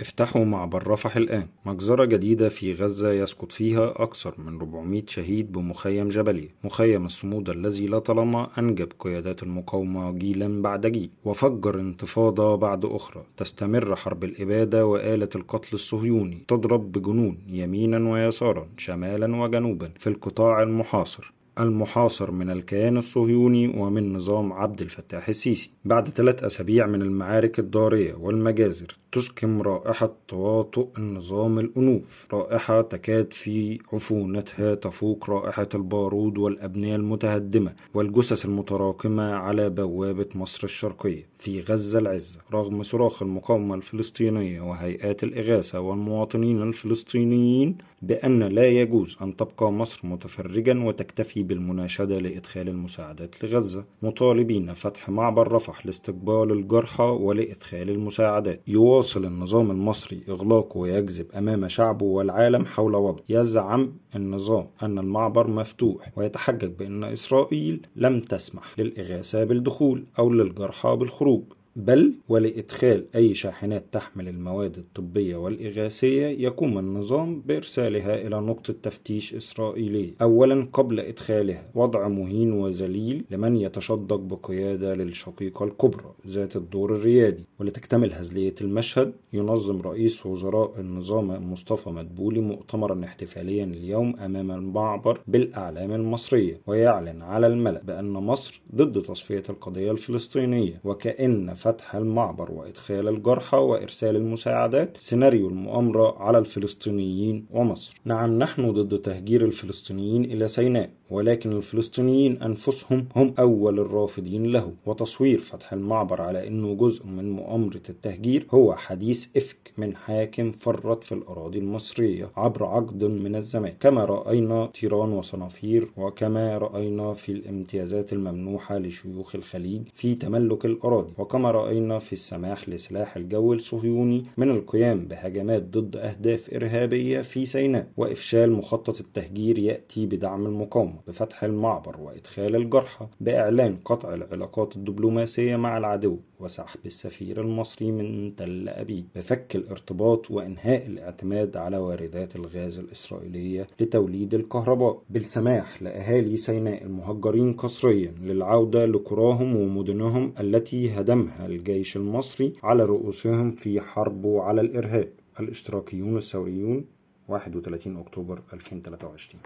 افتحوا معبر رفح الآن. مجزرة جديدة في غزة يسقط فيها أكثر من 400 شهيد بمخيم جبلية مخيم الصمود الذي لطالما أنجب قيادات المقاومة جيلا بعد جيل. وفجر انتفاضة بعد أخرى. تستمر حرب الإبادة وآلة القتل الصهيوني. تضرب بجنون يمينا ويسارا شمالا وجنوبا في القطاع المحاصر. المحاصر من الكيان الصهيوني ومن نظام عبد الفتاح السيسي. بعد ثلاث أسابيع من المعارك الضارية والمجازر تسكم رائحة تواطؤ النظام الأنوف. رائحة تكاد في عفونتها تفوق رائحة البارود والأبنية المتهدمة والجثث المتراكمة على بوابة مصر الشرقية في غزة العزة. رغم صراخ المقاومة الفلسطينية وهيئات الإغاثة والمواطنين الفلسطينيين بأن لا يجوز أن تبقى مصر متفرجا وتكتفي بالمناشدة لإدخال المساعدات لغزة. مطالبين فتح معبر رفح لاستقبال الجرحى ولإدخال المساعدات. يواصل النظام المصري إغلاقه ويجذب أمام شعبه والعالم حول وضع. يزعم النظام أن المعبر مفتوح ويتحجج بأن إسرائيل لم تسمح للإغاثة بالدخول أو للجرحى بالخروج. بل ولإدخال أي شاحنات تحمل المواد الطبية والإغاثية يقوم النظام بإرسالها إلى نقطة تفتيش إسرائيلية. أولا قبل إدخالها وضع مهين وذليل لمن يتشدق بقيادة للشقيقة الكبرى ذات الدور الريادي. ولتكتمل هزلية المشهد ينظم رئيس وزراء النظام مصطفى مدبولي مؤتمرا احتفاليا اليوم أمام المعبر بالأعلام المصرية ويعلن على الملأ بأن مصر ضد تصفية القضية الفلسطينية وكأن فتح المعبر وإدخال الجرحى وإرسال المساعدات سيناريو المؤامرة على الفلسطينيين ومصر. نعم نحن ضد تهجير الفلسطينيين إلى سيناء. ولكن الفلسطينيين أنفسهم هم أول الرافضين له. وتصوير فتح المعبر على أنه جزء من مؤامرة التهجير هو حديث إفك من حاكم فرط في الأراضي المصرية عبر عقد من الزمان. كما رأينا تيران وصنافير وكما رأينا في الامتيازات الممنوحة لشيوخ الخليج في تملك الأراضي. وكما رأينا في السماح لسلاح الجو الصهيوني من القيام بهجمات ضد أهداف إرهابية في سيناء. وإفشال مخطط التهجير يأتي بدعم المقاومة. بفتح المعبر وإدخال الجرحى بإعلان قطع العلاقات الدبلوماسية مع العدو وسحب السفير المصري من تل أبيب. بفك الارتباط وإنهاء الاعتماد على واردات الغاز الإسرائيلية لتوليد الكهرباء. بالسماح لأهالي سيناء المهجرين قسريا للعودة لقراهم ومدنهم التي هدمها الجيش المصري على رؤوسهم في حربه على الإرهاب. الاشتراكيون الثوريون 31 أكتوبر 2023